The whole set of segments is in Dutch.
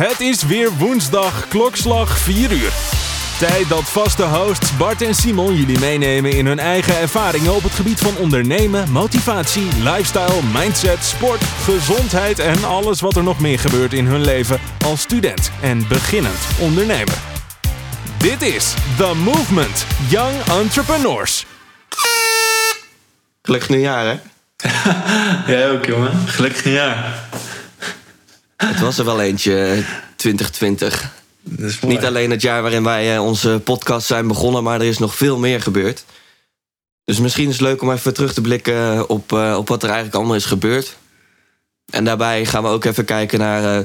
Het is weer woensdag, klokslag 4 uur. Tijd dat vaste hosts Bart en Simon jullie meenemen in hun eigen ervaringen op het gebied van ondernemen, motivatie, lifestyle, mindset, sport, gezondheid en alles wat er nog meer gebeurt in hun leven als student en beginnend ondernemer. Dit is The Movement Young Entrepreneurs. Gelukkig nieuwjaar, hè? Jij ook, jongen. Gelukkig nieuwjaar. Het was er wel eentje, 2020. Dat is mooi. Niet alleen het jaar waarin wij eh, onze podcast zijn begonnen, maar er is nog veel meer gebeurd. Dus misschien is het leuk om even terug te blikken op, eh, op wat er eigenlijk allemaal is gebeurd. En daarbij gaan we ook even kijken naar eh,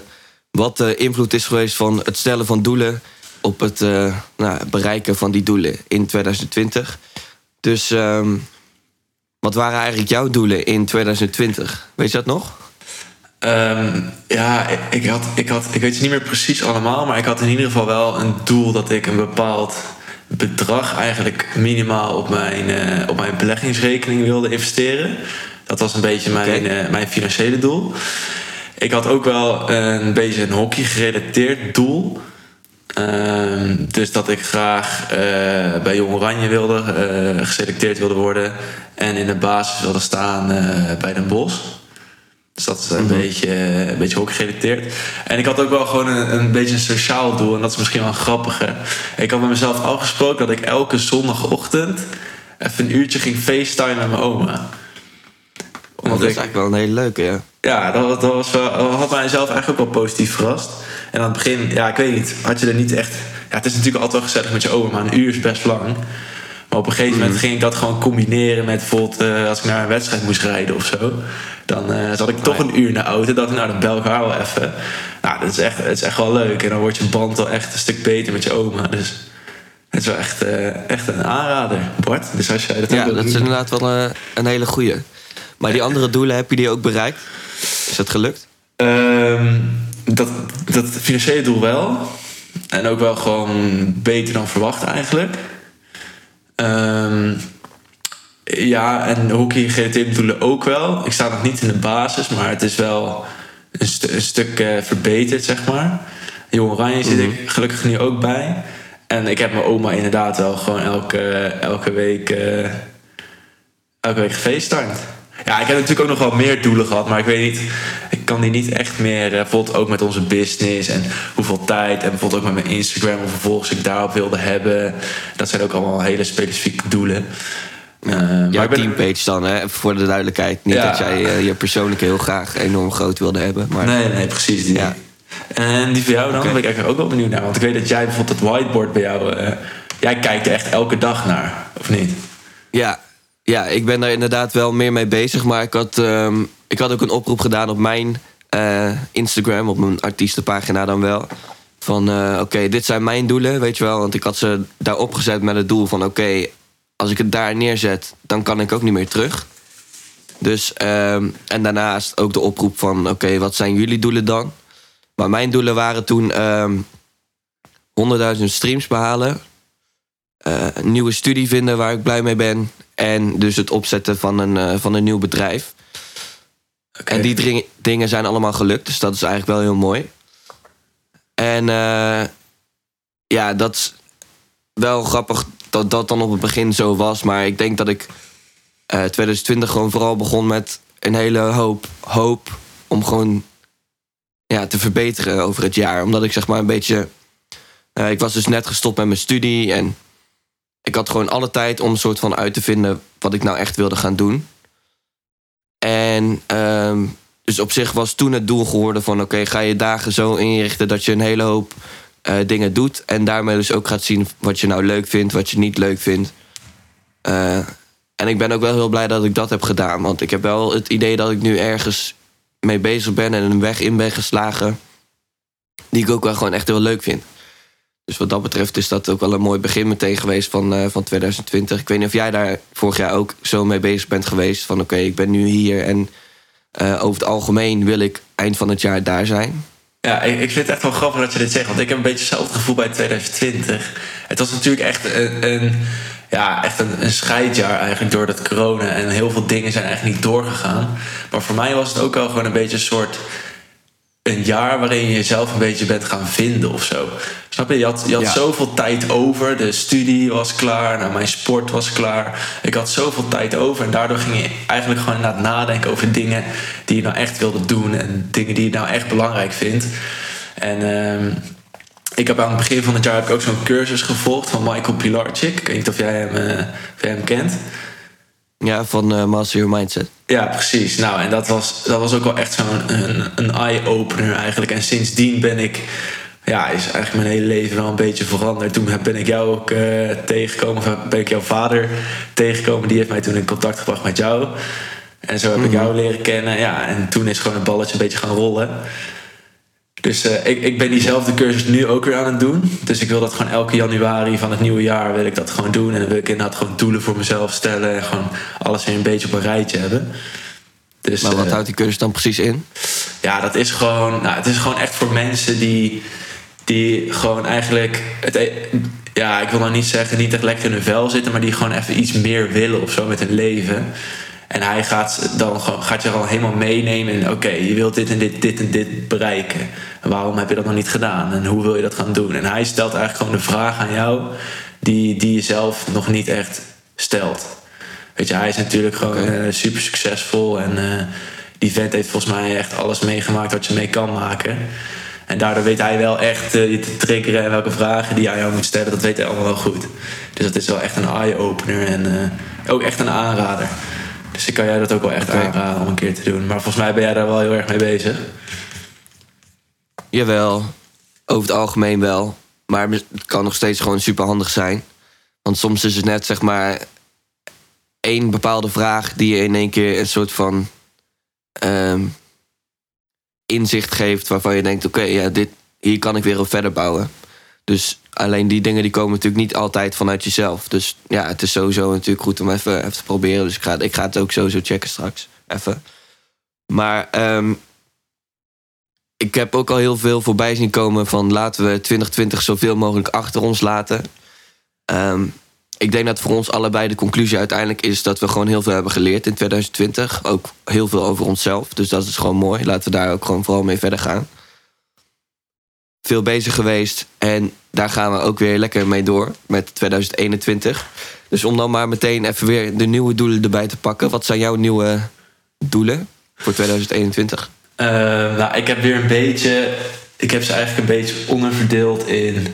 wat de invloed is geweest van het stellen van doelen op het eh, nou, bereiken van die doelen in 2020. Dus ehm, wat waren eigenlijk jouw doelen in 2020? Weet je dat nog? Ehm, ja, ik- had, ik had, ik weet het niet meer precies allemaal, maar ik had in ieder geval wel een doel dat ik een bepaald bedrag eigenlijk minimaal op mijn, eh, op mijn beleggingsrekening wilde investeren. Dat was een beetje mijn, eh, mijn financiële doel. Ik had ook wel een beetje een hockey gerelateerd doel. Ehm, dus dat ik graag eh, bij Jong Oranje wilde, geselecteerd wilde worden. En in de basis wilde staan bij Den Bosch. Dus dat is een, beetje, eh, een beetje hockey gerelateerd. En ik had ook wel gewoon een, een beetje een sociaal doel. En dat is misschien wel een grappige. Ik had met mezelf afgesproken dat ik elke zondagochtend even een uurtje ging facetimen met mijn oma. dat is eigenlijk wel een hele leuke, ja. Ja, dat, dat was dat had mijzelf eigenlijk ook wel positief verrast. En aan het begin, ja, ik weet niet, had je er niet echt... Ja, het is natuurlijk altijd wel gezellig met je oma, maar een uur is best lang. Maar op een gegeven moment ging ik dat gewoon combineren met bijvoorbeeld... eh, als ik naar een wedstrijd moest rijden of zo... dan eh, zat ik toch een uur in de auto. Dat ik, nou, dan bel ik haar wel even. Nou, dat is, echt, het is echt wel leuk. En dan wordt je band wel echt een stuk beter met je oma. Dus het is wel echt, eh, echt een aanrader, Bart. Dus als jij dat Ja, dat is doen- inderdaad wel een, een hele goeie. Maar die andere doelen, heb je die ook bereikt? Is dat gelukt? Ehm, dat, dat financiële doel wel. En ook wel gewoon beter dan verwacht eigenlijk. Ehm, ja, en hockey gerelateerde doelen ook wel. Ik sta nog niet in de basis, maar het is wel een, stu- een stuk eh, verbeterd, zeg maar. Jong Oranje zit ik gelukkig nu ook bij. En ik heb mijn oma inderdaad wel gewoon elke, elke week... eh, elke week gefacetimed. Ja, ik heb natuurlijk ook nog wel meer doelen gehad, maar ik weet niet, kan die niet echt meer, eh, bijvoorbeeld ook met onze business en hoeveel tijd en bijvoorbeeld ook met mijn Instagram, hoeveel volgers ik daarop wilde hebben. Dat zijn ook allemaal hele specifieke doelen. Maar Jouw ben- teampage dan, hè? voor de duidelijkheid. Niet Ja. dat jij eh, je persoonlijk heel graag enorm groot wilde hebben. Maar Nee, nee, precies. Die. Ja. En die van jou dan? Daar ben ik eigenlijk ook wel benieuwd naar. Want ik weet dat jij bijvoorbeeld het whiteboard bij jou, jij kijkt er echt elke dag naar, of niet? ja, ja, ik ben daar inderdaad wel meer mee bezig. Maar ik had, ehm, ik had ook een oproep gedaan op mijn eh, Instagram, op mijn artiestenpagina dan wel. Van eh, oké, dit zijn mijn doelen, weet je wel. Want ik had ze daar opgezet met het doel van oké, als ik het daar neerzet, dan kan ik ook niet meer terug. Dus, ehm, en daarnaast ook de oproep van oké, wat zijn jullie doelen dan? Maar mijn doelen waren toen ehm 100.000 streams behalen. eh, een nieuwe studie vinden waar ik blij mee ben. En dus het opzetten van een, van een nieuw bedrijf. En die dring- dingen zijn allemaal gelukt. Dus dat is eigenlijk wel heel mooi. En eh, ja, dat is wel grappig dat dat dan op het begin zo was. Maar ik denk dat ik eh 2020 gewoon vooral begon met een hele hoop hoop om gewoon ja, te verbeteren over het jaar. Omdat ik zeg maar een beetje. eh, ik was dus net gestopt met mijn studie en ik had gewoon alle tijd om een soort van uit te vinden wat ik nou echt wilde gaan doen. En ehm, dus op zich was toen het doel geworden van oké, ga je dagen zo inrichten dat je een hele hoop eh, dingen doet. En daarmee dus ook gaat zien wat je nou leuk vindt, wat je niet leuk vindt. Eh, en ik ben ook wel heel blij dat ik dat heb gedaan. Want ik heb wel het idee dat ik nu ergens mee bezig ben en een weg in ben geslagen. Die ik ook wel gewoon echt heel leuk vind. Dus wat dat betreft is dat ook wel een mooi begin meteen geweest van, eh, van 2020. Ik weet niet of jij daar vorig jaar ook zo mee bezig bent geweest. Van oké, ik ben nu hier en eh, over het algemeen wil ik eind van het jaar daar zijn. Ja, ik, vind het echt wel grappig dat je dit zegt. Want ik heb een beetje hetzelfde gevoel bij 2020. Het was natuurlijk echt een, een, ja, echt een, een scheidjaar eigenlijk door dat corona. En heel veel dingen zijn eigenlijk niet doorgegaan. Maar voor mij was het ook wel gewoon een beetje een soort... een jaar waarin je jezelf een beetje bent gaan vinden of zo. Snap je? Je had, je had Ja. zoveel tijd over. De studie was klaar. Nou, mijn sport was klaar. Ik had zoveel tijd over. En daardoor ging je eigenlijk gewoon inderdaad nadenken over dingen die je nou echt wilde doen. En dingen die je nou echt belangrijk vindt. En ehm, ik heb aan het begin van het jaar heb ik ook zo'n cursus gevolgd van Michael Pilarczyk. Ik weet niet of jij hem, eh, of jij hem kent. Ja, van eh, Master Your Mindset. Ja, precies. Nou, en dat was, dat was ook wel echt zo'n een, een eye-opener eigenlijk. En sindsdien ben ik, ja, is eigenlijk mijn hele leven wel een beetje veranderd. Toen ben ik jou ook eh, tegengekomen, of ben ik jouw vader tegengekomen. Die heeft mij toen in contact gebracht met jou. En zo heb ik jou leren kennen. Ja, en toen is gewoon het balletje een beetje gaan rollen. Dus eh, ik, ik ben diezelfde cursus nu ook weer aan het doen. Dus ik wil dat gewoon elke januari van het nieuwe jaar wil ik dat gewoon doen. En dan wil ik inderdaad gewoon doelen voor mezelf stellen. En gewoon alles weer een beetje op een rijtje hebben. Dus, Maar wat eh, houdt die cursus dan precies in? ja, dat is gewoon, nou, het is gewoon echt voor mensen die, die gewoon eigenlijk, het, e- ja, ik wil nou niet zeggen niet echt lekker in hun vel zitten, maar die gewoon even iets meer willen of zo met hun leven. En hij gaat, dan, gaat je gewoon helemaal meenemen in, oké, je wilt dit en dit, dit en dit bereiken. En waarom heb je dat nog niet gedaan? En hoe wil je dat gaan doen? En hij stelt eigenlijk gewoon de vraag aan jou die, die je zelf nog niet echt stelt. Weet je, hij is natuurlijk gewoon eh, super succesvol. En eh, die vent heeft volgens mij echt alles meegemaakt wat je mee kan maken. En daardoor weet hij wel echt eh, je te triggeren en welke vragen die aan jou moet stellen. Dat weet hij allemaal wel goed. Dus dat is wel echt een eye-opener en ook echt een aanrader. Dus ik kan jij dat ook wel echt aanraden om een keer te doen. Maar volgens mij ben jij daar wel heel erg mee bezig. Jawel, over het algemeen wel. Maar het kan nog steeds gewoon super handig zijn. Want soms is het net zeg maar één bepaalde vraag die je in één keer een soort van ehm, inzicht geeft waarvan je denkt: oké, ja, dit hier kan ik weer op verder bouwen. Dus alleen die dingen die komen natuurlijk niet altijd vanuit jezelf. Dus ja, het is sowieso natuurlijk goed om even, even te proberen. Dus ik ga, ik ga het ook sowieso checken straks. Even. Maar ehm, ik heb ook al heel veel voorbij zien komen van laten we 2020 zoveel mogelijk achter ons laten. Ehm, ik denk dat voor ons allebei de conclusie uiteindelijk is dat we gewoon heel veel hebben geleerd in 2020. Ook heel veel over onszelf. Dus dat is gewoon mooi. Laten we daar ook gewoon vooral mee verder gaan. Veel bezig geweest en daar gaan we ook weer lekker mee door met 2021. Dus om dan maar meteen even weer de nieuwe doelen erbij te pakken. Wat zijn jouw nieuwe doelen voor 2021? Eh, nou, ik heb weer een beetje. Ik heb ze eigenlijk een beetje onderverdeeld in.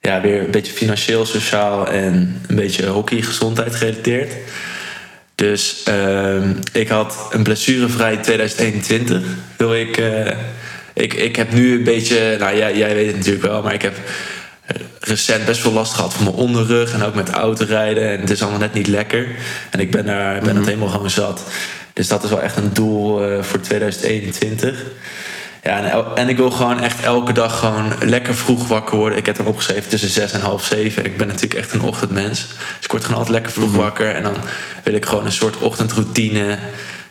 Ja, weer een beetje financieel, sociaal en een beetje hockey, gezondheid gerelateerd. Dus ehm, ik had een blessurevrij 2021. Wil ik, eh, ik. Ik heb nu een beetje. Nou, jij, jij weet het natuurlijk wel, maar ik heb recent best veel last gehad van mijn onderrug en ook met autorijden. En het is allemaal net niet lekker. En ik ben, daar, ben het helemaal gewoon zat. Dus dat is wel echt een doel eh, voor 2021. Ja, en, en ik wil gewoon echt elke dag gewoon lekker vroeg wakker worden. Ik heb hem opgeschreven tussen zes en half zeven. Ik ben natuurlijk echt een ochtendmens. Dus ik word gewoon altijd lekker vroeg wakker. En dan wil ik gewoon een soort ochtendroutine...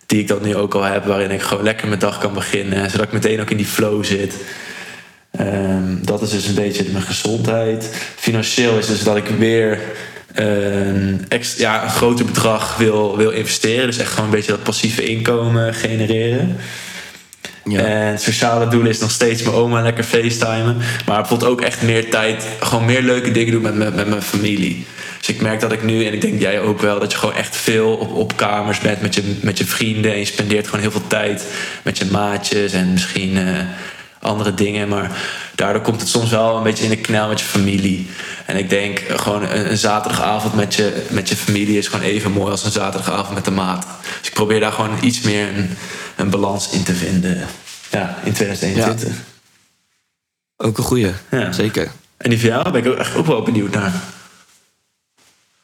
die ik dan nu ook al heb... waarin ik gewoon lekker mijn dag kan beginnen. Zodat ik meteen ook in die flow zit. Ehm, dat is dus een beetje mijn gezondheid. Financieel is dus dat ik weer een, ex- ja, een groter bedrag wil, wil investeren. Dus echt gewoon een beetje dat passieve inkomen genereren. Ja. En het sociale doel is nog steeds mijn oma lekker facetimen. Maar bijvoorbeeld ook echt meer tijd, gewoon meer leuke dingen doen met, met, met mijn familie. Dus ik merk dat ik nu, en ik denk jij ook wel, dat je gewoon echt veel op, op kamers bent met je, met je vrienden. En je spendeert gewoon heel veel tijd met je maatjes en misschien eh, andere dingen. Maar daardoor komt het soms wel een beetje in de knel met je familie. En ik denk gewoon een, een zaterdagavond met je, met je familie is gewoon even mooi als een zaterdagavond met de maat. Dus ik probeer daar gewoon iets meer een, een balans in te vinden. Ja, in 2021. Ook een goeie, Ja. zeker. En die van jou ben ik ook, echt ook wel benieuwd naar.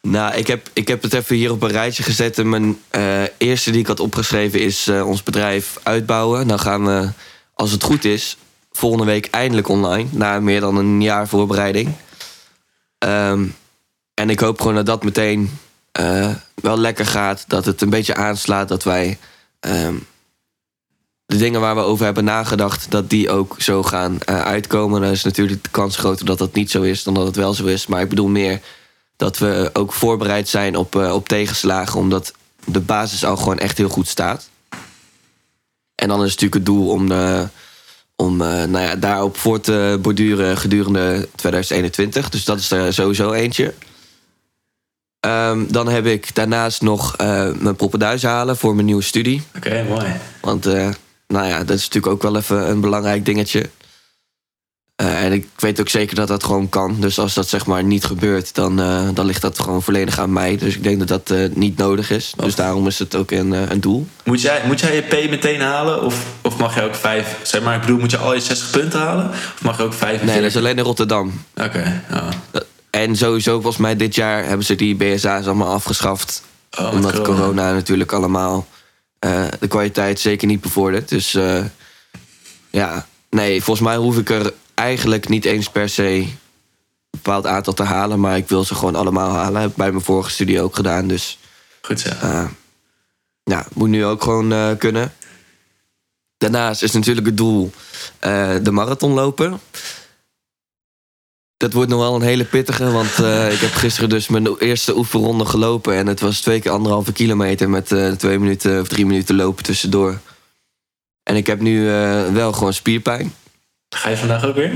Nou, ik heb, ik heb het even hier op een rijtje gezet. En mijn eh, eerste die ik had opgeschreven is eh, ons bedrijf uitbouwen. Dan gaan we, als het goed is, volgende week eindelijk online. Na meer dan een jaar voorbereiding. Ehm, en ik hoop gewoon dat dat meteen eh, wel lekker gaat. Dat het een beetje aanslaat. Dat wij ehm, de dingen waar we over hebben nagedacht, dat die ook zo gaan uitkomen. Dan is natuurlijk de kans groter dat dat niet zo is dan dat het wel zo is. Maar ik bedoel meer dat we ook voorbereid zijn op, eh, op tegenslagen, omdat de basis al gewoon echt heel goed staat. En dan is het natuurlijk het doel om, de, Om eh, nou ja, daarop voor te borduren gedurende 2021. Dus dat is er sowieso eentje. Ehm, dan heb ik daarnaast nog mijn poppenduis halen voor mijn nieuwe studie. Oké, mooi. Want nou ja, dat is natuurlijk ook wel even een belangrijk dingetje. Eh, en ik weet ook zeker dat dat gewoon kan. Dus als dat zeg maar niet gebeurt, dan, eh, dan ligt dat gewoon volledig aan mij. Dus ik denk dat dat eh, niet nodig is. Dus daarom is het ook een, een doel. Moet jij, moet jij je P meteen halen? Of, of mag je ook vijf... Zeg maar, ik bedoel, moet je al je 60 punten halen? Of mag je ook vijf? Nee, dat is alleen in Rotterdam. Oké, ja. En sowieso, volgens mij dit jaar hebben ze die BSA's allemaal afgeschaft. Oh, omdat corona. natuurlijk allemaal de kwaliteit zeker niet bevordert. Dus ja, nee, volgens mij hoef ik er eigenlijk niet eens per se een bepaald aantal te halen. Maar ik wil ze gewoon allemaal halen. Heb ik bij mijn vorige studie ook gedaan. Dus Goed zo. eh, ja, moet nu ook gewoon eh, kunnen. Daarnaast is natuurlijk het doel eh, de marathon lopen. Dat wordt nog wel een hele pittige, want ik heb gisteren dus mijn eerste oefenronde gelopen. En het was twee keer anderhalve kilometer met twee minuten of drie minuten lopen tussendoor. En ik heb nu wel gewoon spierpijn. Ga je vandaag ook weer?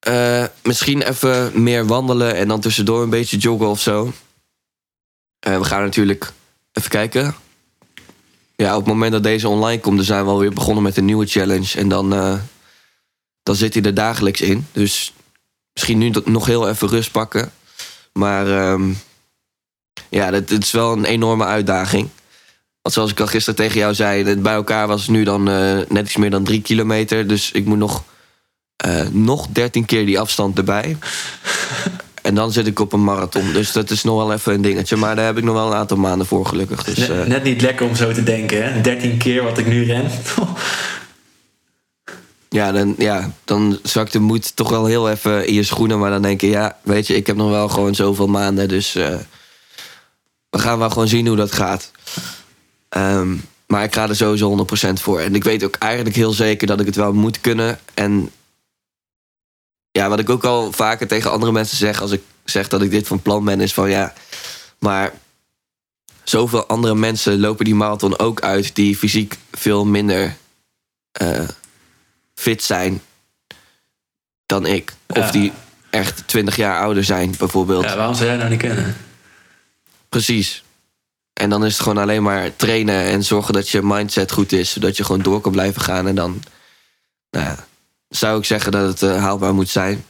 Eh, misschien even meer wandelen en dan tussendoor een beetje joggen of zo. Eh, we gaan natuurlijk even kijken. Ja, op het moment dat deze online komt, dan zijn we alweer begonnen met een nieuwe challenge. En dan, eh, dan zit hij er dagelijks in. Dus misschien nu nog heel even rust pakken. Maar ehm, ja, het is wel een enorme uitdaging. Want zoals ik al gisteren tegen jou zei, bij elkaar was het nu dan eh, net iets meer dan drie kilometer. Dus ik moet nog eh, nog 13 keer die afstand erbij. en dan zit ik op een marathon. Dus dat is nog wel even een dingetje. Maar daar heb ik nog wel een aantal maanden voor, gelukkig. Dus, Net, eh, net niet lekker om zo te denken, hè? 13 keer wat ik nu ren. ja, dan, ja, dan zakt de moed toch wel heel even in je schoenen. Maar dan denk je, ja, weet je, ik heb nog wel gewoon zoveel maanden. Dus we gaan wel gewoon zien hoe dat gaat. Ehm, maar ik ga er sowieso 100% voor. En ik weet ook eigenlijk heel zeker dat ik het wel moet kunnen. En ja, wat ik ook al vaker tegen andere mensen zeg als ik zeg dat ik dit van plan ben, is van ja, maar zoveel andere mensen lopen die marathon ook uit die fysiek veel minder eh, fit zijn dan ik. Of die echt 20 jaar ouder zijn, bijvoorbeeld. Ja, waarom zou jij nou niet kunnen? Precies. En dan is het gewoon alleen maar trainen en zorgen dat je mindset goed is, zodat je gewoon door kan blijven gaan. En dan nou ja, zou ik zeggen dat het eh, haalbaar moet zijn.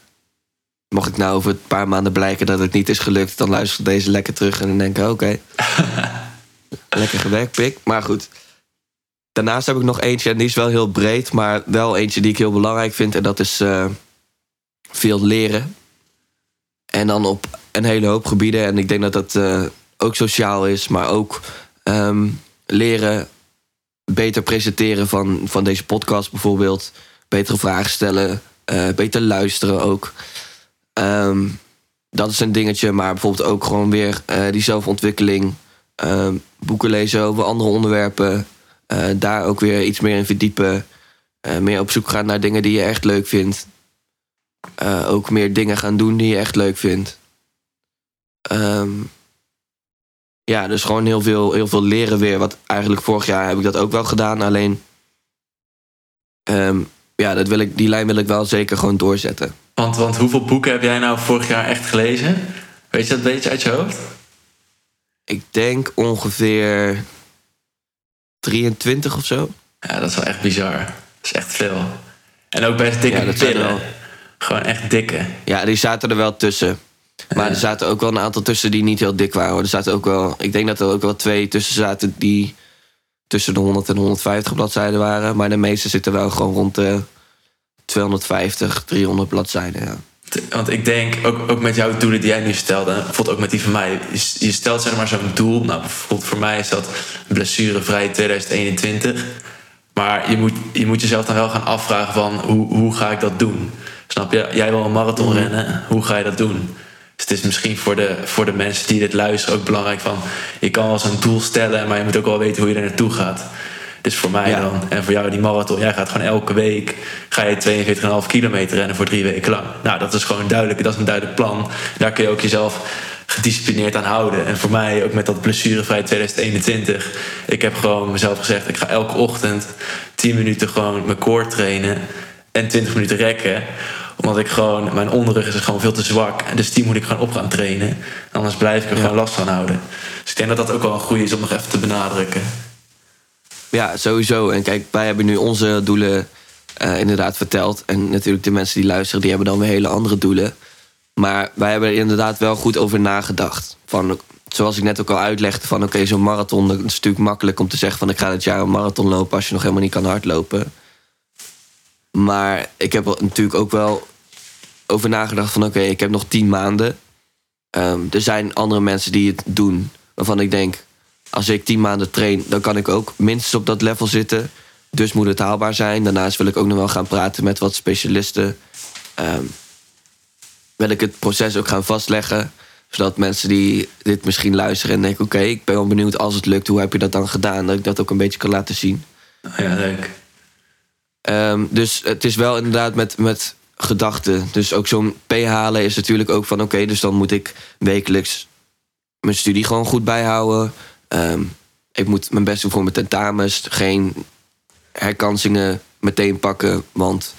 Mocht ik nou over een paar maanden blijken dat het niet is gelukt, dan luister ik deze lekker terug en dan denk ik: oké, lekker gewerkt, pik. Maar goed. Daarnaast heb ik nog eentje en die is wel heel breed, maar wel eentje die ik heel belangrijk vind. En dat is eh, veel leren. En dan op een hele hoop gebieden. En ik denk dat dat eh, ook sociaal is, maar ook ehm, leren beter presenteren van, van deze podcast bijvoorbeeld. Betere vragen stellen, eh, beter luisteren ook. Ehm, dat is een dingetje, maar bijvoorbeeld ook gewoon weer eh, die zelfontwikkeling. ehm, boeken lezen over andere onderwerpen. eh, daar ook weer iets meer in verdiepen. meer op zoek gaan naar dingen die je echt leuk vindt. Ook meer dingen gaan doen die je echt leuk vindt. Ehm, ja, dus gewoon heel veel, heel veel leren weer. Wat eigenlijk vorig jaar heb ik dat ook wel gedaan. Alleen, ehm, ja, dat wil ik, die lijn wil ik wel zeker gewoon doorzetten. Want, want hoeveel boeken heb jij nou vorig jaar echt gelezen? Weet je dat een beetje uit je hoofd? Ik denk ongeveer 23 of zo. Ja, dat is wel echt bizar. Dat is echt veel. En ook best dikke Ja, dat zijn pillen. wel- Gewoon echt dikke. Ja, die zaten er wel tussen. Maar er zaten ook wel een aantal tussen die niet heel dik waren. hoor. Er zaten ook wel, ik denk dat er ook wel twee tussen zaten die tussen de 100 en 150 bladzijden waren. Maar de meeste zitten wel gewoon rond de 250, 300 bladzijden. Ja. Want ik denk, ook, ook met jouw doelen die jij nu stelde, bijvoorbeeld ook met die van mij. Je, stelt zeg maar zo'n doel. Nou, bijvoorbeeld voor mij is dat blessurevrij 2021. Maar je moet, je moet jezelf dan wel gaan afvragen van hoe, hoe ga ik dat doen? Snap je? Jij wil een marathon rennen, hoe ga je dat doen? Dus het is misschien voor de, voor de mensen die dit luisteren ook belangrijk van... je kan wel zo'n doel stellen, maar je moet ook wel weten hoe je er naartoe gaat. Dus voor mij Ja. dan, en voor jou die marathon... jij gaat gewoon elke week ga je 42,5 kilometer rennen voor drie weken lang. Nou, dat is gewoon duidelijk, dat is een duidelijk plan. Daar kun je ook jezelf gedisciplineerd aan houden. En voor mij, ook met dat blessurevrij 2021, ik heb gewoon mezelf gezegd: ik ga elke ochtend 10 minuten gewoon mijn core trainen en 20 minuten rekken omdat ik gewoon, mijn onderrug is gewoon veel te zwak. Dus die moet ik gewoon op gaan trainen. Anders blijf ik er gewoon last van houden. Dus ik denk dat dat ook wel een goede is om nog even te benadrukken. Ja, sowieso. En kijk, wij hebben nu onze doelen uh, inderdaad verteld. En natuurlijk de mensen die luisteren, die hebben dan weer hele andere doelen. Maar wij hebben er inderdaad wel goed over nagedacht. Van, zoals ik net ook al uitlegde, van oké, zo'n marathon, dat is natuurlijk makkelijk om te zeggen van ik ga dit jaar een marathon lopen als je nog helemaal niet kan hardlopen. Maar ik heb natuurlijk ook wel over nagedacht van oké, ik heb nog tien maanden. Um, er zijn andere mensen die het doen waarvan ik denk, als ik tien maanden train, dan kan ik ook minstens op dat level zitten. Dus moet het haalbaar zijn. Daarnaast wil ik ook nog wel gaan praten met wat specialisten. Um, wil ik het proces ook gaan vastleggen. Zodat mensen die dit misschien luisteren en denken: Oké, ik ben wel benieuwd als het lukt, hoe heb je dat dan gedaan? Dat ik dat ook een beetje kan laten zien. Ja, leuk. Um, dus het is wel inderdaad met, met gedachten. Dus ook zo'n P halen is natuurlijk ook van: Oké, dus dan moet ik wekelijks mijn studie gewoon goed bijhouden. Um, ik moet mijn best doen voor mijn tentamens. Geen herkansingen meteen pakken. Want,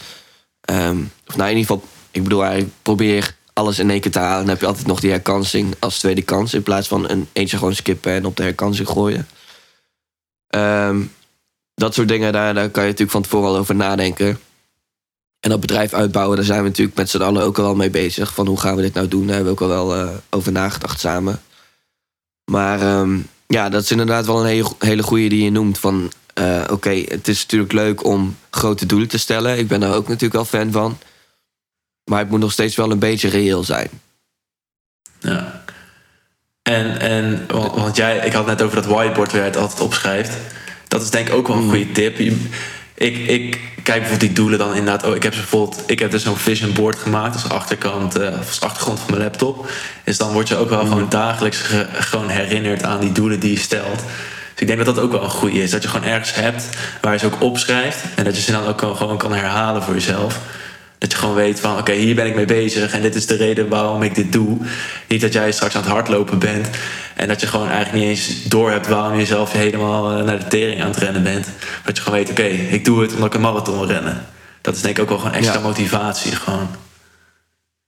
um, of nou in ieder geval, ik bedoel, ik probeer alles in één keer te halen. Dan heb je altijd nog die herkansing als tweede kans. In plaats van een eentje gewoon skippen en op de herkansing gooien. Um, dat soort dingen, daar, daar kan je natuurlijk van tevoren al over nadenken. En dat bedrijf uitbouwen, daar zijn we natuurlijk met z'n allen ook al wel mee bezig. Van hoe gaan we dit nou doen? Daar hebben we ook al wel uh, over nagedacht samen. Maar um, ja, dat is inderdaad wel een hele, hele goede die je noemt. Van uh, oké, okay, het is natuurlijk leuk om grote doelen te stellen. Ik ben daar ook natuurlijk wel fan van. Maar het moet nog steeds wel een beetje reëel zijn. Ja. En, en want jij, ik had net over dat whiteboard waar je het altijd opschrijft. Dat is denk ik ook wel een goede tip. Ik, ik kijk bijvoorbeeld die doelen dan inderdaad. Oh, ik heb bijvoorbeeld, ik heb dus zo'n vision board gemaakt als achterkant, uh, als achtergrond van mijn laptop. Dus dan word je ook wel gewoon dagelijks ge, gewoon herinnerd aan die doelen die je stelt. Dus ik denk dat dat ook wel een goede is. Dat je gewoon ergens hebt waar je ze ook opschrijft. En dat je ze dan ook gewoon kan herhalen voor jezelf. Dat je gewoon weet van oké, hier ben ik mee bezig en dit is de reden waarom ik dit doe. Niet dat jij straks aan het hardlopen bent en dat je gewoon eigenlijk niet eens door hebt waarom je jezelf helemaal eh, naar de tering aan het rennen bent. Maar dat je gewoon weet, oké, ik doe het omdat ik een marathon wil rennen. Dat is denk ik ook wel gewoon extra ja. motivatie. Gewoon.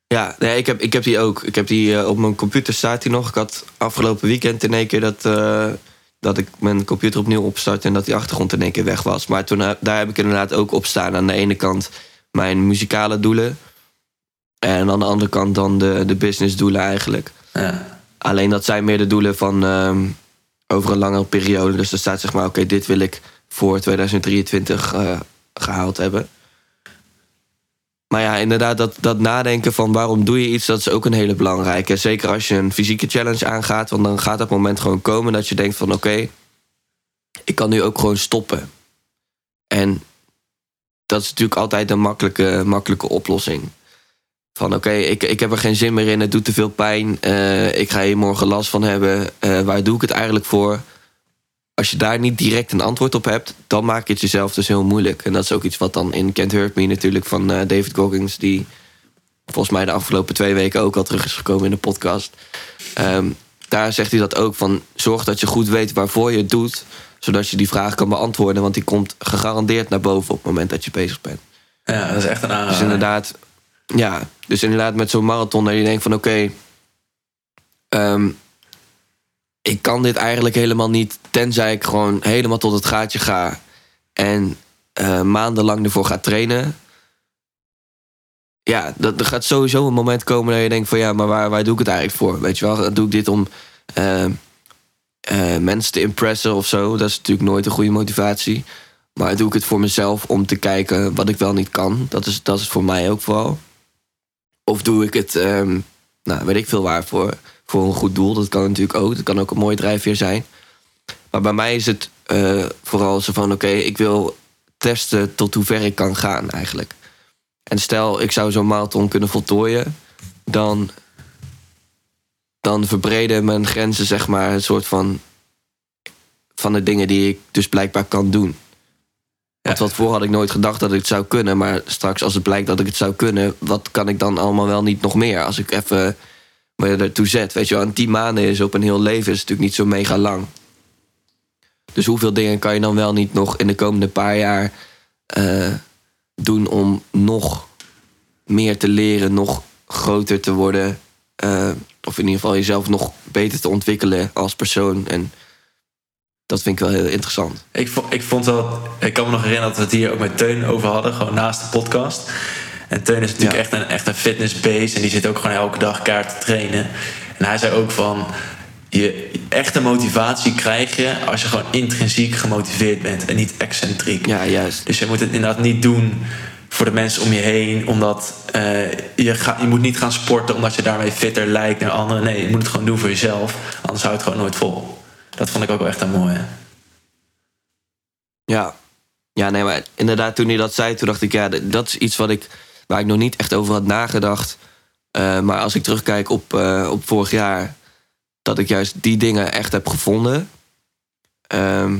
Ja, nee, ik, heb, ik heb die ook. Ik heb die uh, op mijn computer staat die nog. Ik had afgelopen weekend in één keer dat, uh, dat ik mijn computer opnieuw opstart en dat die achtergrond in één keer weg was. Maar toen, daar heb ik inderdaad ook op staan. Aan de ene kant mijn muzikale doelen. En aan de andere kant dan de, de businessdoelen eigenlijk. Ja. Alleen dat zijn meer de doelen van um, over een langere periode. Dus er staat zeg maar, oké, okay, dit wil ik voor 2023 uh, gehaald hebben. Maar ja, inderdaad, dat, dat nadenken van waarom doe je iets, dat is ook een hele belangrijke. Zeker als je een fysieke challenge aangaat, want dan gaat dat moment gewoon komen dat je denkt van oké, okay, ik kan nu ook gewoon stoppen. En dat is natuurlijk altijd een makkelijke, makkelijke oplossing. Van oké, ik, ik heb er geen zin meer in, het doet te veel pijn. Uh, ik ga hier morgen last van hebben. Uh, waar doe ik het eigenlijk voor? Als je daar niet direct een antwoord op hebt, dan maak je het jezelf dus heel moeilijk. En dat is ook iets wat dan in Can't Hurt Me natuurlijk van uh, David Goggins, die volgens mij de afgelopen twee weken ook al terug is gekomen in de podcast. Um, daar zegt hij dat ook van zorg dat je goed weet waarvoor je het doet zodat je die vraag kan beantwoorden. Want die komt gegarandeerd naar boven op het moment dat je bezig bent. Ja, dat is echt een aanrader. Dus inderdaad, ja, dus inderdaad met zo'n marathon dat je denkt van oké, okay, um, ik kan dit eigenlijk helemaal niet, tenzij ik gewoon helemaal tot het gaatje ga en uh, maandenlang ervoor ga trainen. Ja, dat, er gaat sowieso een moment komen dat je denkt van ja, maar waar, waar doe ik het eigenlijk voor? Weet je wel, doe ik dit om uh, uh, mensen te impressen of zo. Dat is natuurlijk nooit een goede motivatie. Maar doe ik het voor mezelf om te kijken wat ik wel niet kan. Dat is, dat is voor mij ook vooral. Of doe ik het, um, nou weet ik veel waarvoor. Voor een goed doel. Dat kan natuurlijk ook. Dat kan ook een mooi drijfveer zijn. Maar bij mij is het uh, vooral zo van: oké, ik wil testen tot hoe ver ik kan gaan eigenlijk. En stel, ik zou zo'n marathon kunnen voltooien. Dan dan verbreden mijn grenzen, zeg maar, een soort van. van de dingen die ik dus blijkbaar kan doen. Want wat voor had ik nooit gedacht dat ik het zou kunnen. Maar straks, als het blijkt dat ik het zou kunnen, wat kan ik dan allemaal wel niet nog meer? Als ik even je ertoe zet. Weet je wel, en tien maanden is op een heel leven is natuurlijk niet zo mega lang. Dus hoeveel dingen kan je dan wel niet nog in de komende paar jaar eh, doen om nog meer te leren, nog groter te worden. Eh, of in ieder geval jezelf nog beter te ontwikkelen als persoon. En dat vind ik wel heel interessant. Ik, vond, ik vond wel, ik kan me nog herinneren dat we het hier ook met Teun over hadden, gewoon naast de podcast. En Teun is natuurlijk Ja. echt een, echt een fitnessbeest en die zit ook gewoon elke dag kaart te trainen. En hij zei ook van, je echte motivatie krijg je als je gewoon intrinsiek gemotiveerd bent en niet excentriek. Ja, juist. Dus je moet het inderdaad niet doen voor de mensen om je heen, omdat eh, je, ga, je moet niet gaan sporten omdat je daarmee fitter lijkt naar anderen. Nee, je moet het gewoon doen voor jezelf, anders hou je het gewoon nooit vol. Dat vond ik ook wel echt een mooie. Ja. Ja, nee, maar inderdaad, toen hij dat zei, toen dacht ik, ja, dat is iets wat ik, waar ik nog niet echt over had nagedacht. Eh, maar als ik terugkijk op, eh, op vorig jaar, dat ik juist die dingen echt heb gevonden. Ehm,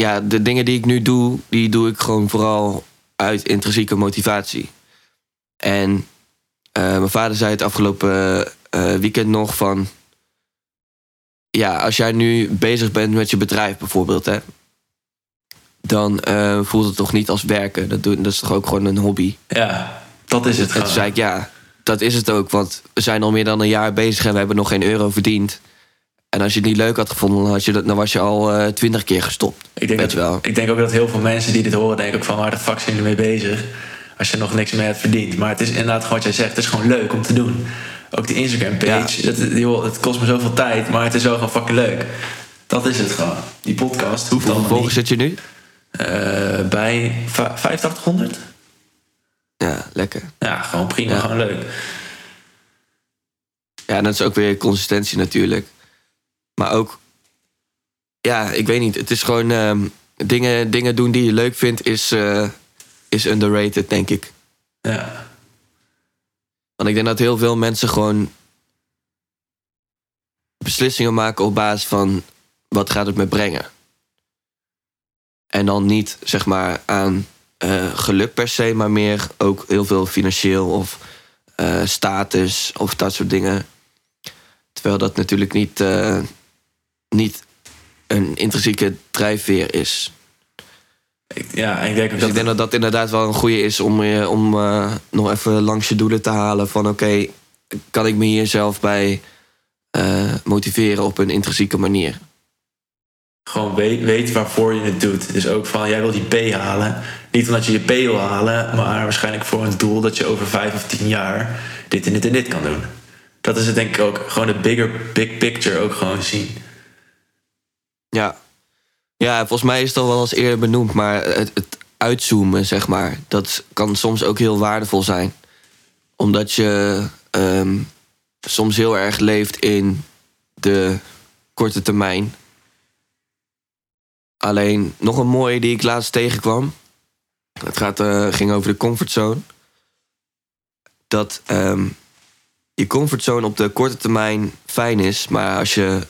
ja, de dingen die ik nu doe, die doe ik gewoon vooral uit intrinsieke motivatie. En eh, mijn vader zei het afgelopen eh, weekend nog van ja, als jij nu bezig bent met je bedrijf bijvoorbeeld, hè, dan eh, voelt het toch niet als werken. Dat, doe, dat is toch ook gewoon een hobby. Ja, dat is het En toen zei ik, ja, dat is het ook. Want we zijn al meer dan een jaar bezig en we hebben nog geen euro verdiend. En als je het niet leuk had gevonden, dan, had je dat, dan was je al twintig keer gestopt. Ik denk, dat, wel. ik denk ook dat heel veel mensen die dit horen denken ook van waar de fuck zijn jullie mee bezig als je nog niks meer hebt verdiend. Maar het is inderdaad gewoon wat jij zegt, het is gewoon leuk om te doen. Ook de Instagram page, dat, joh, het kost me zoveel tijd, maar het is wel gewoon fucking leuk. Dat is het gewoon. Die podcast hoeft Hoeveel volgers zit je nu? Eh, bij va- 8500? Ja, lekker. Ja, gewoon prima, Ja. gewoon leuk. Ja, en dat is ook weer consistentie natuurlijk. Maar ook, ja, ik weet niet. Het is gewoon ehm, dingen, dingen doen die je leuk vindt, is, eh, is underrated, denk ik. Ja. Want ik denk dat heel veel mensen gewoon beslissingen maken op basis van wat gaat het me brengen. En dan niet zeg maar aan eh, geluk per se, maar meer ook heel veel financieel of eh, status of dat soort dingen. Terwijl dat natuurlijk niet, niet een intrinsieke drijfveer is. Ik, ja, ik denk ook Dus dat ik denk dat dat inderdaad wel een goede is om, je, om eh, nog even langs je doelen te halen. Van oké, kan ik me hier zelf bij eh, motiveren op een intrinsieke manier? gewoon weet, weet waarvoor je het doet. Dus ook van, jij wil die P halen. Niet omdat je je P wil halen, maar waarschijnlijk voor een doel dat je over vijf of tien jaar dit en dit en dit kan doen. Dat is het denk ik ook. Gewoon de bigger, big picture ook gewoon zien. Ja. ja, volgens mij is het al wel eens eerder benoemd, maar het, het uitzoomen, zeg maar, dat kan soms ook heel waardevol zijn. Omdat je ehm, soms heel erg leeft in de korte termijn. Alleen nog een mooie die ik laatst tegenkwam. Het gaat, eh, ging over de comfortzone. Dat ehm, je comfortzone op de korte termijn fijn is, maar als je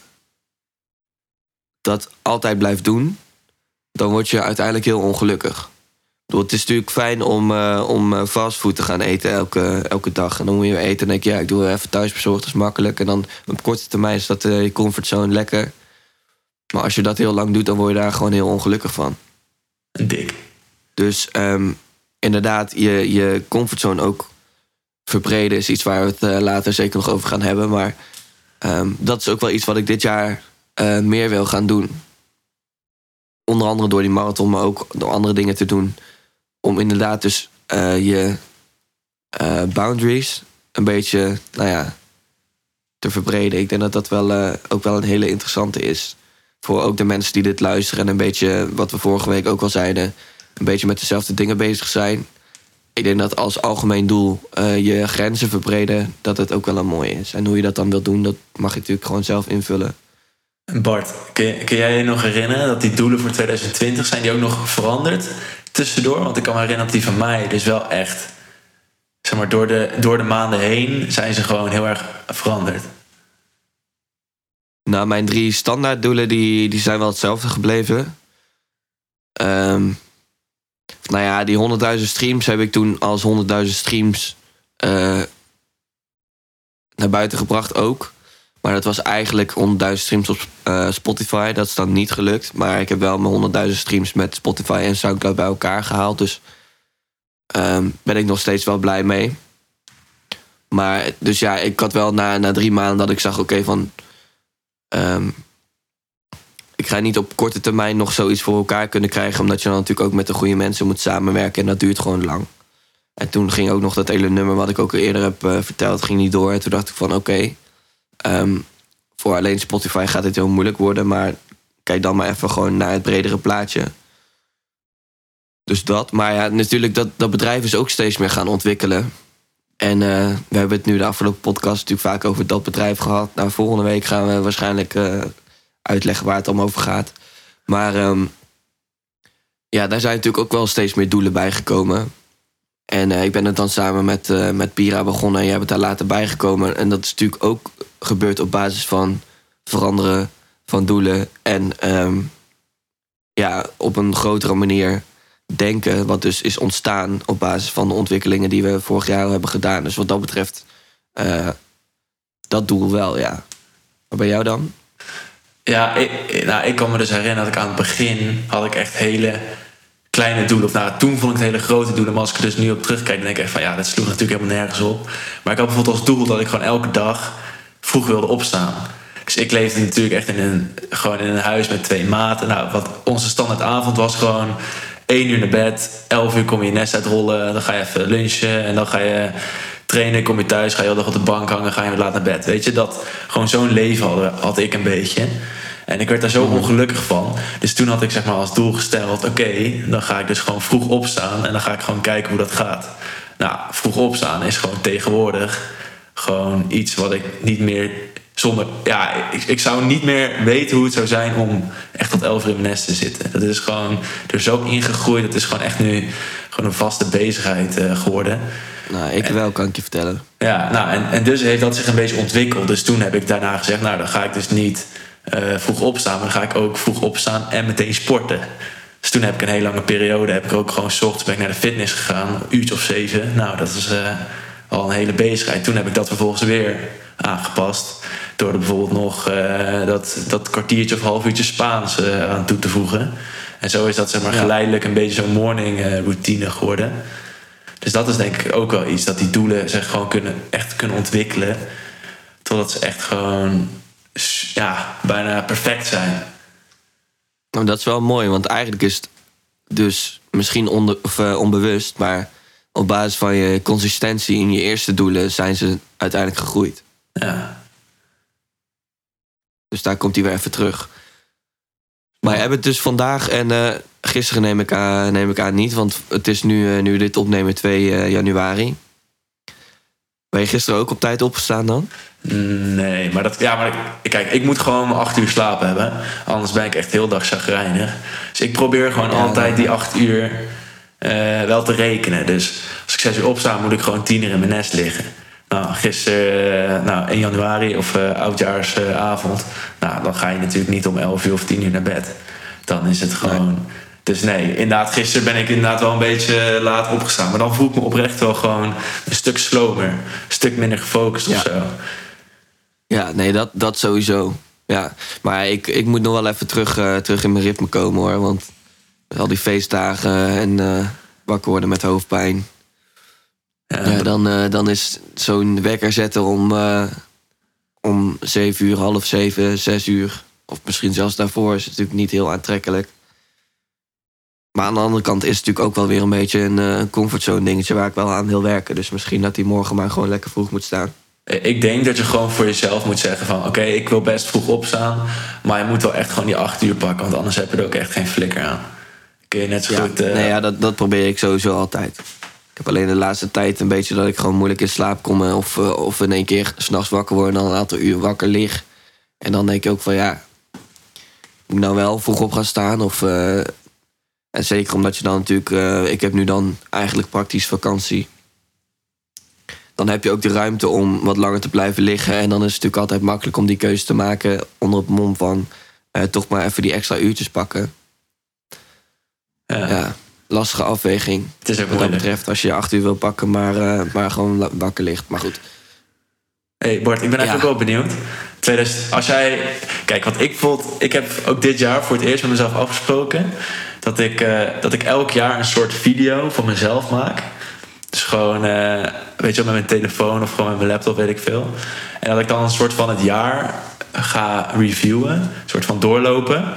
dat altijd blijft doen, dan word je uiteindelijk heel ongelukkig. Bedoel, het is natuurlijk fijn om, eh, om eh, fastfood te gaan eten elke, elke dag. En dan moet je eten en denk je, ja, ik doe even thuisbezorgd, dat is makkelijk. En dan op korte termijn is dat eh, je comfortzone lekker. Maar als je dat heel lang doet, dan word je daar gewoon heel ongelukkig van. Dik. Dus ehm, inderdaad, je, je comfortzone ook verbreden is iets waar we het later zeker nog over gaan hebben. Maar ehm, dat is ook wel iets wat ik dit jaar eh, meer wil gaan doen. Onder andere door die marathon, maar ook door andere dingen te doen. Om inderdaad dus eh, je eh, boundaries een beetje, nou ja, te verbreden. Ik denk dat dat wel, ook wel een hele interessante is. Voor ook de mensen die dit luisteren en een beetje, wat we vorige week ook al zeiden, een beetje met dezelfde dingen bezig zijn. Ik denk dat als algemeen doel je grenzen verbreden, dat het ook wel een mooie is. En hoe je dat dan wilt doen, dat mag je natuurlijk gewoon zelf invullen. Bart, kun jij je nog herinneren dat die doelen voor 2020 zijn die ook nog veranderd tussendoor? Want ik kan me herinneren dat die van mij dus wel echt, zeg maar, door de, door de maanden heen zijn ze gewoon heel erg veranderd. Nou, mijn drie standaarddoelen die, die zijn wel hetzelfde gebleven. Ehm, nou ja, die 100.000 streams heb ik toen als 100.000 streams eh, naar buiten gebracht ook. Maar dat was eigenlijk 100.000 streams op eh, Spotify. Dat is dan niet gelukt. Maar ik heb wel mijn 100.000 streams met Spotify en Soundcloud bij elkaar gehaald. Dus ehm, ben ik nog steeds wel blij mee. Maar dus ja, ik had wel na, na drie maanden dat ik zag, oké, van. ehm, ik ga niet op korte termijn nog zoiets voor elkaar kunnen krijgen. Omdat je dan natuurlijk ook met de goede mensen moet samenwerken. En dat duurt gewoon lang. En toen ging ook nog dat hele nummer wat ik ook eerder heb eh, verteld, ging niet door. En toen dacht ik van oké, ehm, voor alleen Spotify gaat dit heel moeilijk worden. Maar kijk dan maar even gewoon naar het bredere plaatje. Dus dat. Maar ja, natuurlijk, dat, dat bedrijf is ook steeds meer gaan ontwikkelen. En eh, we hebben het nu de afgelopen podcast natuurlijk vaak over dat bedrijf gehad. Nou, volgende week gaan we waarschijnlijk eh, uitleggen waar het allemaal over gaat. Maar ehm, ja, daar zijn natuurlijk ook wel steeds meer doelen bij gekomen. En eh, ik ben het dan samen met, met Pira begonnen en jij bent daar later bijgekomen. En dat is natuurlijk ook gebeurd op basis van veranderen van doelen. En ehm, ja, op een grotere manier denken. Wat dus is ontstaan op basis van de ontwikkelingen die we vorig jaar hebben gedaan. Dus wat dat betreft, eh, dat doel wel, ja. Maar bij jou dan? Ja, ik, nou, ik kan me dus herinneren dat ik aan het begin had ik echt hele kleine doelen. Of nou, toen vond ik het hele grote doelen. Maar als ik er dus nu op terugkijk, dan denk ik echt van ja, dat sloeg natuurlijk helemaal nergens op. Maar ik had bijvoorbeeld als doel dat ik gewoon elke dag vroeg wilde opstaan. Dus ik leefde natuurlijk echt in een, gewoon in een huis met twee maten. Nou, wat onze standaardavond was gewoon één uur naar bed, elf uur kom je je nest uitrollen, dan ga je even lunchen en dan ga je trainen, kom je thuis, ga je heel dag op de bank hangen, ga je weer laat naar bed. Weet je, dat gewoon zo'n leven had, had ik een beetje. En ik werd daar zo ongelukkig van. Dus toen had ik zeg maar als doel gesteld: oké, dan ga ik dus gewoon vroeg opstaan en dan ga ik gewoon kijken hoe dat gaat. Nou, vroeg opstaan is gewoon tegenwoordig gewoon iets wat ik niet meer zonder. Ja, ik, ik zou niet meer weten hoe het zou zijn om echt tot elf uur in mijn nest te zitten. Dat is gewoon er zo ingegroeid. Dat is gewoon echt nu gewoon een vaste bezigheid eh, geworden. Nou, ik wel, kan ik je vertellen. Ja, nou, en, en dus heeft dat zich een beetje ontwikkeld. Dus toen heb ik daarna gezegd, nou, dan ga ik dus niet eh, vroeg opstaan, maar dan ga ik ook vroeg opstaan en meteen sporten. Dus toen heb ik een hele lange periode, heb ik ook gewoon s ochtends ben ik naar de fitness gegaan, een uurtje of zeven. Nou, dat is eh, al een hele bezigheid. Toen heb ik dat vervolgens weer aangepast. Door er bijvoorbeeld nog eh, dat, dat kwartiertje of half uurtje Spaans aan toe te voegen. En zo is dat zeg maar Ja. geleidelijk een beetje zo'n morning routine geworden. Dus dat is denk ik ook wel iets. Dat die doelen zich gewoon kunnen, echt kunnen ontwikkelen. Totdat ze echt gewoon ja, bijna perfect zijn. Nou, dat is wel mooi, want eigenlijk is het dus misschien onder, of, eh, onbewust, maar op basis van je consistentie in je eerste doelen zijn ze uiteindelijk gegroeid. Ja. Dus daar komt hij weer even terug. Maar je hebt het dus vandaag en eh, gisteren neem ik, aan, neem ik aan niet, want het is nu, eh, nu dit opnemen 2 eh, januari. Ben je gisteren ook op tijd opgestaan dan? Nee, maar, dat, ja, maar ik, kijk, ik moet gewoon acht uur slapen hebben. Anders ben ik echt heel dag chagrijnig. Dus ik probeer gewoon Ja. altijd die acht uur eh, wel te rekenen. Dus als ik zes uur opsta, moet ik gewoon tien uur in mijn nest liggen. Nou, gisteren, eh, nou, 1 januari of eh, oudjaarsavond. nou, dan ga je natuurlijk niet om 11 uur of 10 uur naar bed. Dan is het gewoon. Dus nee, inderdaad, gisteren ben ik inderdaad wel een beetje laat opgestaan. Maar dan voel ik me oprecht wel gewoon een stuk slomer. Een stuk minder gefocust Ja. of zo. Ja, nee, dat, dat sowieso. Ja, maar ik, ik moet nog wel even terug, terug in mijn ritme komen hoor. Want al die feestdagen en eh, wakker worden met hoofdpijn. Ja, Ja, dan, eh, dan is zo'n wekker zetten om, eh, om zeven uur, half zeven, zes uur. Of misschien zelfs daarvoor is het natuurlijk niet heel aantrekkelijk. Maar aan de andere kant is het natuurlijk ook wel weer een beetje een comfortzone dingetje waar ik wel aan wil werken. Dus misschien dat hij morgen maar gewoon lekker vroeg moet staan. Ik denk dat je gewoon voor jezelf moet zeggen van... oké, ik wil best vroeg opstaan... maar je moet wel echt gewoon die acht uur pakken... want anders heb je er ook echt geen flikker aan. Kun je net zo Ja, goed... eh, nee, ja dat, dat probeer ik sowieso altijd. Ik heb alleen de laatste tijd een beetje dat ik gewoon moeilijk in slaap kom. eh, Of, eh, of in één keer s'nachts wakker word en dan een aantal uur wakker lig. En dan denk ik ook van ja, moet ik nou wel vroeg op gaan staan? Of, en zeker omdat je dan natuurlijk, ik heb nu dan eigenlijk praktisch vakantie. Dan heb je ook de ruimte om wat langer te blijven liggen. En dan is het natuurlijk altijd makkelijk om die keuze te maken onder het mom van toch maar even die extra uurtjes pakken. Ja, lastige afweging. Het is ook Wat dat betreft, als je je acht uur wil pakken, maar, eh, maar gewoon wakker ligt. Maar goed. hey Bart, ik ben eigenlijk ook wel benieuwd. 2000, als jij, kijk, wat ik vond, ik heb ook dit jaar voor het eerst met mezelf afgesproken dat ik, eh, dat ik elk jaar een soort video van mezelf maak. Dus gewoon, eh, weet je wel, met mijn telefoon of gewoon met mijn laptop, weet ik veel. En dat ik dan een soort van het jaar ga reviewen, een soort van doorlopen.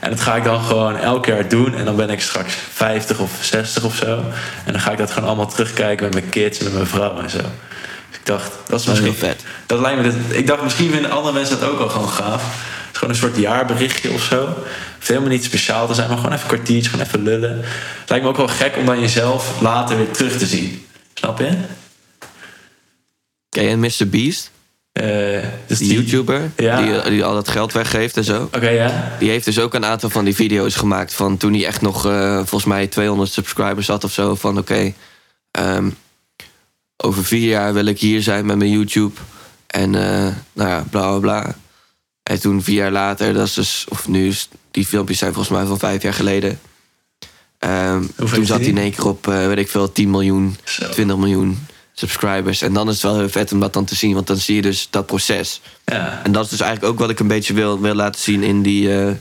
En dat ga ik dan gewoon elk jaar doen. En dan ben ik straks 50 of 60 of zo. En dan ga ik dat gewoon allemaal terugkijken met mijn kids en met mijn vrouw en zo. Dus ik dacht, dat is Dat is misschien vet. Dat lijkt me dit, ik dacht, misschien vinden andere mensen dat ook wel gewoon gaaf. Het is gewoon een soort jaarberichtje of zo. Het hoeft helemaal niet speciaal te zijn, maar gewoon even een kwartiertje, gewoon even lullen. Het lijkt me ook wel gek om dan jezelf later weer terug te zien. Snap je? Ken je Mr. Beast? Dus Die YouTuber? Ja. Die, die al dat geld weggeeft en zo. Oké, ja. Die heeft dus ook een aantal van die video's gemaakt van toen hij echt nog eh, volgens mij 200 subscribers had of zo. Van oké, ehm, over vier jaar wil ik hier zijn met mijn YouTube. En eh, nou ja, bla bla bla. En toen vier jaar later, dat is dus, of nu, is, die filmpjes zijn volgens mij van vijf jaar geleden. Heeft toen zat hij? in één keer op, weet ik veel, 10 miljoen, Zo. 20 miljoen subscribers. En dan is het wel heel vet om dat dan te zien, want dan zie je dus dat proces. Ja. En dat is dus eigenlijk ook wat ik een beetje wil, wil laten zien in die, eh,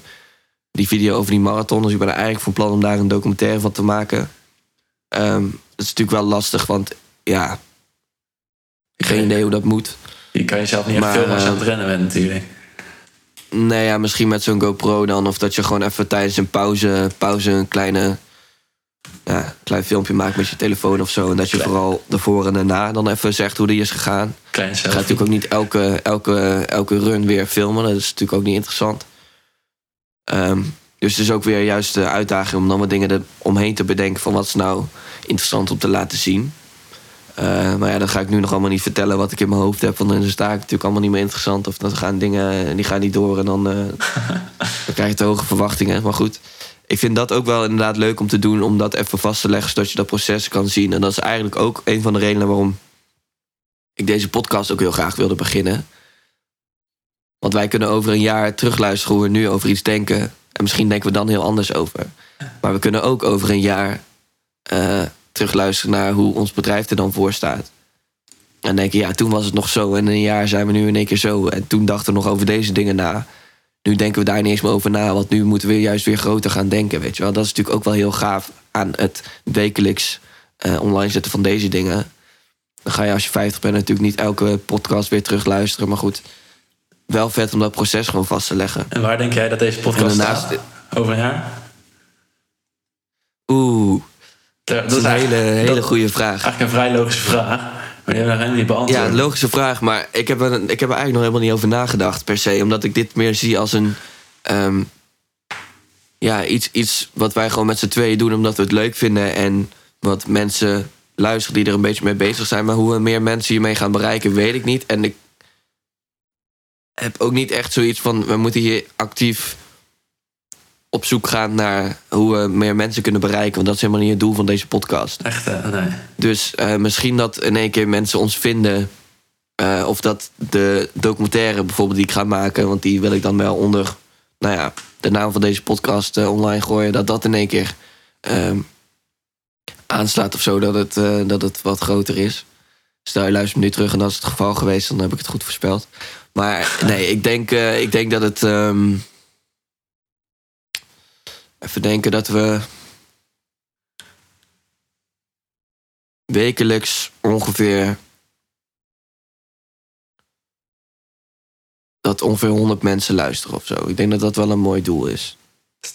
die video over die marathon. Dus ik ben er eigenlijk van plan om daar een documentaire van te maken. Ehm dat is natuurlijk wel lastig, want ja, geen idee hoe dat moet. Je kan jezelf niet echt Maar, filmen als je eh, aan het rennen bent natuurlijk. Nee, ja, misschien met zo'n GoPro dan. Of dat je gewoon even tijdens een pauze, pauze een kleine, ja, klein filmpje maakt met je telefoon of zo. En dat je Klein. vooral ervoor en daarna dan even zegt hoe die is gegaan. Klein Ik ga selfie. natuurlijk ook niet elke, elke, elke run weer filmen. Dat is natuurlijk ook niet interessant. Ehm, dus het is ook weer juist de uitdaging om dan wat dingen er omheen te bedenken van wat is nou interessant om te laten zien. Eh, maar ja, dat ga ik nu nog allemaal niet vertellen wat ik in mijn hoofd heb. Want dan is het daar natuurlijk allemaal niet meer interessant. Of dan gaan dingen die gaan niet door en dan, eh, dan krijg je te hoge verwachtingen. Maar goed, ik vind dat ook wel inderdaad leuk om te doen. Om dat even vast te leggen, zodat je dat proces kan zien. En dat is eigenlijk ook een van de redenen waarom ik deze podcast ook heel graag wilde beginnen. Want wij kunnen over een jaar terugluisteren hoe we nu over iets denken. En misschien denken we dan heel anders over. Maar we kunnen ook over een jaar eh, terugluisteren naar hoe ons bedrijf er dan voor staat. En denken, ja, toen was het nog zo. En in een jaar zijn we nu in één keer zo. En toen dachten we nog over deze dingen na. Nu denken we daar niet eens meer over na. Want nu moeten we juist weer groter gaan denken. Weet je wel? Dat is natuurlijk ook wel heel gaaf aan het wekelijks eh, online zetten van deze dingen. Dan ga je als je 50 bent natuurlijk niet elke podcast weer terug luisteren. Maar goed, wel vet om dat proces gewoon vast te leggen. En waar denk jij dat deze podcast daarnaast- staat? Over een jaar? Oeh, Dat, dat is een hele, hele goede vraag. Eigenlijk een vrij logische vraag. Maar hebben we nog helemaal niet beantwoord. Ja, logische vraag, maar ik heb, er, ik heb er eigenlijk nog helemaal niet over nagedacht per se. Omdat ik dit meer zie als een. ehm, ja, iets, iets wat wij gewoon met z'n tweeën doen omdat we het leuk vinden. En wat mensen luisteren die er een beetje mee bezig zijn. Maar hoe we meer mensen hiermee gaan bereiken, weet ik niet. En ik heb ook niet echt zoiets van. We moeten hier actief op zoek gaan naar hoe we meer mensen kunnen bereiken. Want dat is helemaal niet het doel van deze podcast. Echt, eh, nee. Dus eh, misschien dat in één keer mensen ons vinden. eh, of dat de documentaire bijvoorbeeld die ik ga maken, want die wil ik dan wel onder nou ja, de naam van deze podcast online gooien, dat dat in één keer ehm, aanslaat of zo, dat het, dat het wat groter is. Stel je luistert nu terug en dat is het geval geweest, dan heb ik het goed voorspeld. Maar nee, ik denk, ik denk dat het. ehm, even denken dat we. wekelijks ongeveer. dat ongeveer 100 mensen luisteren of zo. Ik denk dat dat wel een mooi doel is.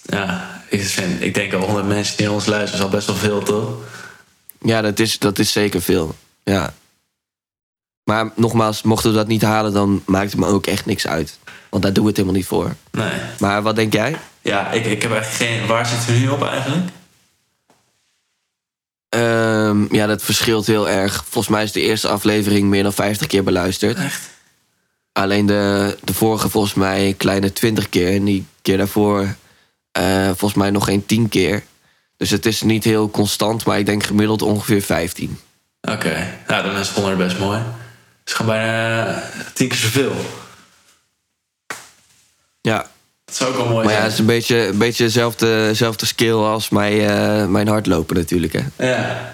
Ja, ik, vind, ik denk al 100 mensen die naar ons luisteren is al best wel veel, toch? Ja, dat is, dat is zeker veel. Ja. Maar nogmaals, mochten we dat niet halen, dan maakt het me ook echt niks uit. Want daar doen we het helemaal niet voor. Nee. Maar wat denk jij? Ja, ik, ik heb echt geen... Waar zitten we nu op eigenlijk? Ehm, ja, dat verschilt heel erg. Volgens mij is de eerste aflevering meer dan 50 keer beluisterd. Echt? Alleen de, de vorige volgens mij een kleine 20 keer. En die keer daarvoor eh, volgens mij nog geen 10 keer. Dus het is niet heel constant, maar ik denk gemiddeld ongeveer 15. Oké. Nou, dan is 100 best mooi. Het is gewoon bijna eh, tien keer zoveel. Ja, Dat zou ook wel mooi Maar ja, het zijn. is een beetje, een beetje dezelfde, dezelfde skill als mijn, eh, mijn hardlopen natuurlijk. Hè. Ja.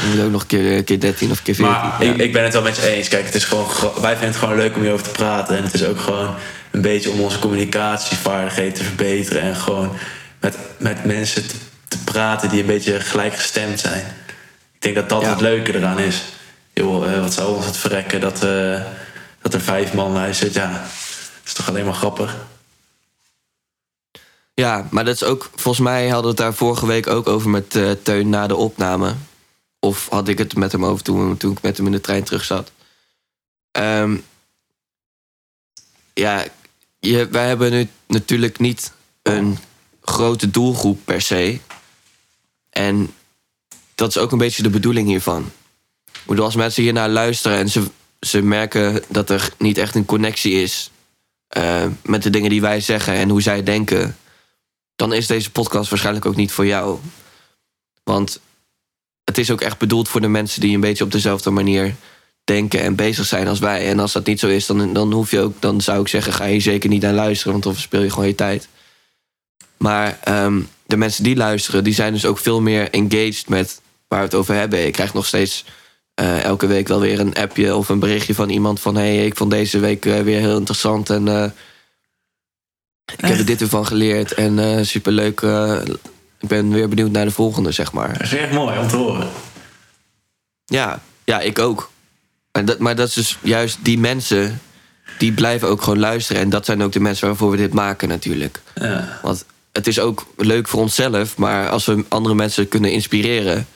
Je moet ook nog een keer, een keer 13 of keer 14. Maar ja. ik, ik ben het wel met je eens. Kijk, het is gewoon, wij vinden het gewoon leuk om hierover te praten. En het is ook gewoon een beetje om onze communicatievaardigheden te verbeteren. En gewoon met, met mensen te, te praten die een beetje gelijkgestemd zijn. Ik denk dat dat Ja. het leuke eraan is. Joh, eh, wat zou ons het verrekken dat, eh, dat er vijf man luistert. Ja, dat is toch alleen maar grappig. Ja, maar dat is ook, volgens mij hadden we het daar vorige week ook over met eh, Teun na de opname. Of had ik het met hem over toen, toen ik met hem in de trein terug zat. Ehm, ja, je, wij hebben nu natuurlijk niet een grote doelgroep per se. En dat is ook een beetje de bedoeling hiervan. Ik als mensen hiernaar luisteren en ze, ze merken dat er niet echt een connectie is eh, met de dingen die wij zeggen en hoe zij denken, dan is deze podcast waarschijnlijk ook niet voor jou. Want het is ook echt bedoeld voor de mensen die een beetje op dezelfde manier denken en bezig zijn als wij. En als dat niet zo is, dan, dan hoef je ook, dan zou ik zeggen, ga je zeker niet naar luisteren, want dan verspil je gewoon je tijd. Maar ehm, de mensen die luisteren, die zijn dus ook veel meer engaged met waar we het over hebben. Ik krijg nog steeds eh, elke week wel weer een appje of een berichtje van iemand van hey, ik vond deze week eh, weer heel interessant en eh, ik heb er dit ervan geleerd en eh superleuk. ik ben weer benieuwd naar de volgende, zeg maar. Dat is echt mooi om te horen. Ja, ja, ik ook. En dat, maar dat is dus juist die mensen, die blijven ook gewoon luisteren. En dat zijn ook de mensen waarvoor we dit maken natuurlijk. Ja. Want het is ook leuk voor onszelf, maar als we andere mensen kunnen inspireren,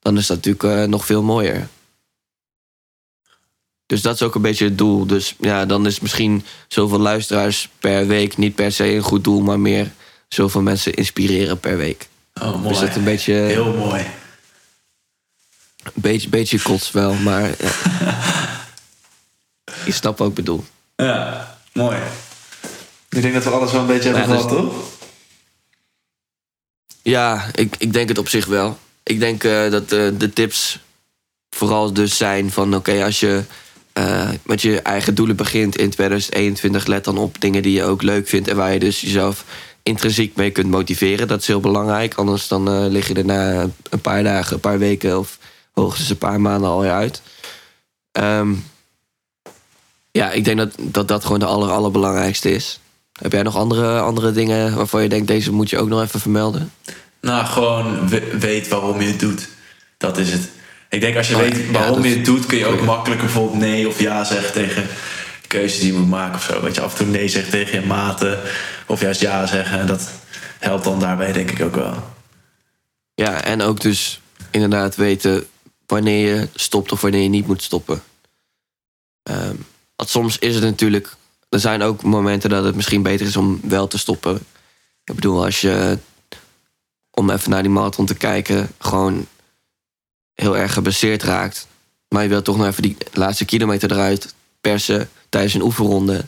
dan is dat natuurlijk nog veel mooier. Dus dat is ook een beetje het doel. Dus ja, dan is misschien zoveel luisteraars per week niet per se een goed doel, maar meer zoveel mensen inspireren per week. Oh, mooi. Dus dat een beetje, Heel mooi. een beetje, beetje kots wel, maar ja. je snapt wat ik bedoel. Ja, mooi. Ik denk dat we alles wel een beetje hebben Ja, gehad, dus- toch? Ja, ik, ik denk het op zich wel. Ik denk eh, dat eh, de tips vooral dus zijn van... oké, als je eh, met je eigen doelen begint in 2021... let dan op dingen die je ook leuk vindt... en waar je dus jezelf intrinsiek mee kunt motiveren. Dat is heel belangrijk. Anders dan eh, lig je er na een paar dagen, een paar weken... of hoogstens een paar maanden alweer uit. Ehm, ja, ik denk dat, dat dat gewoon de aller, allerbelangrijkste is. Heb jij nog andere, andere dingen waarvan je denkt... deze moet je ook nog even vermelden? Nou, gewoon we- weet waarom je het doet. Dat is het. Ik denk als je Oh weet waarom dat je het doet, kun je ook makkelijker bijvoorbeeld nee of ja zeggen tegen keuzes die je moet maken of zo. Weet je, af en toe nee zeggen tegen je maten of juist ja zeggen. Dat helpt dan daarbij denk ik ook wel. Ja, en ook dus inderdaad weten wanneer je stopt of wanneer je niet moet stoppen. Ehm, want soms is het natuurlijk. Er zijn ook momenten dat het misschien beter is om wel te stoppen. Ik bedoel, als je. Om even naar die marathon te kijken, gewoon heel erg geblesseerd raakt. Maar je wilt toch nog even die laatste kilometer eruit persen tijdens een oefenronde.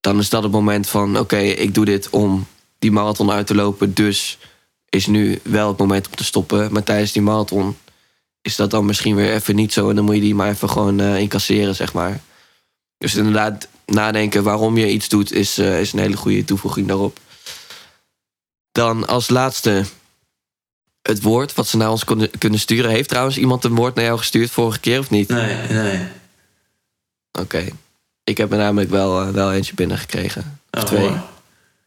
Dan is dat het moment van: oké, ik doe dit om die marathon uit te lopen. Dus is nu wel het moment om te stoppen. Maar tijdens die marathon is dat dan misschien weer even niet zo. En dan moet je die maar even gewoon eh, incasseren, zeg maar. Dus inderdaad, nadenken waarom je iets doet, is, eh, is een hele goede toevoeging daarop. Dan als laatste het woord wat ze naar ons konden, kunnen sturen. Heeft trouwens iemand een woord naar jou gestuurd vorige keer of niet? Nee, nee. Oké. Ik heb er namelijk wel, eh, wel eentje binnengekregen. Of Oh, twee.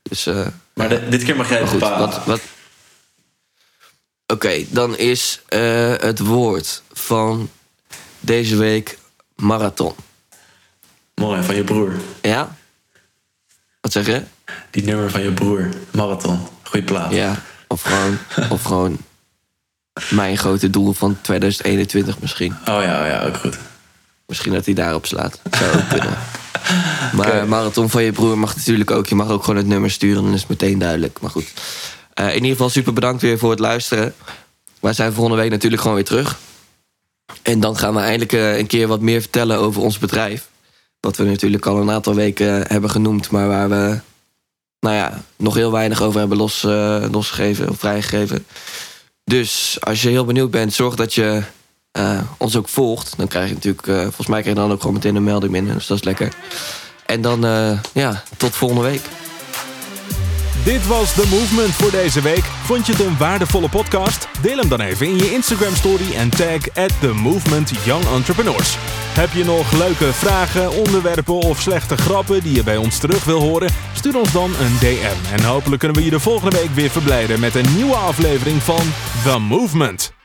Dus eh, Maar de- dit keer mag jij het goed, wat. wat... Oké, dan is eh, het woord van deze week marathon. Mooi, van je broer. Ja? Wat zeg je? Die nummer van je broer. Marathon. Goeie plaat. Ja, of gewoon, of gewoon mijn grote doel van 2021 misschien. Oh ja, oh ja, ook goed. Misschien dat hij daarop slaat. Zou ook kunnen. Maar marathon van je broer mag natuurlijk ook. Je mag ook gewoon het nummer sturen, dan is het meteen duidelijk. Maar goed. Eh, in ieder geval super bedankt weer voor het luisteren. Wij zijn volgende week natuurlijk gewoon weer terug. En dan gaan we eindelijk eh, een keer wat meer vertellen over ons bedrijf. Wat we natuurlijk al een aantal weken hebben genoemd, maar waar we nou ja, nog heel weinig over hebben los, eh, losgegeven of vrijgegeven. Dus als je heel benieuwd bent, zorg dat je eh, ons ook volgt. Dan krijg je natuurlijk, eh, volgens mij krijg je dan ook gewoon meteen een melding binnen. Dus dat is lekker. En dan, eh, ja, tot volgende week. Dit was The Movement voor deze week. Vond je het een waardevolle podcast? Deel hem dan even in je Instagram story en tag at The Movement Young Entrepreneurs. Heb je nog leuke vragen, onderwerpen of slechte grappen die je bij ons terug wil horen? Stuur ons dan een DM. En hopelijk kunnen we je de volgende week weer verblijden met een nieuwe aflevering van The Movement.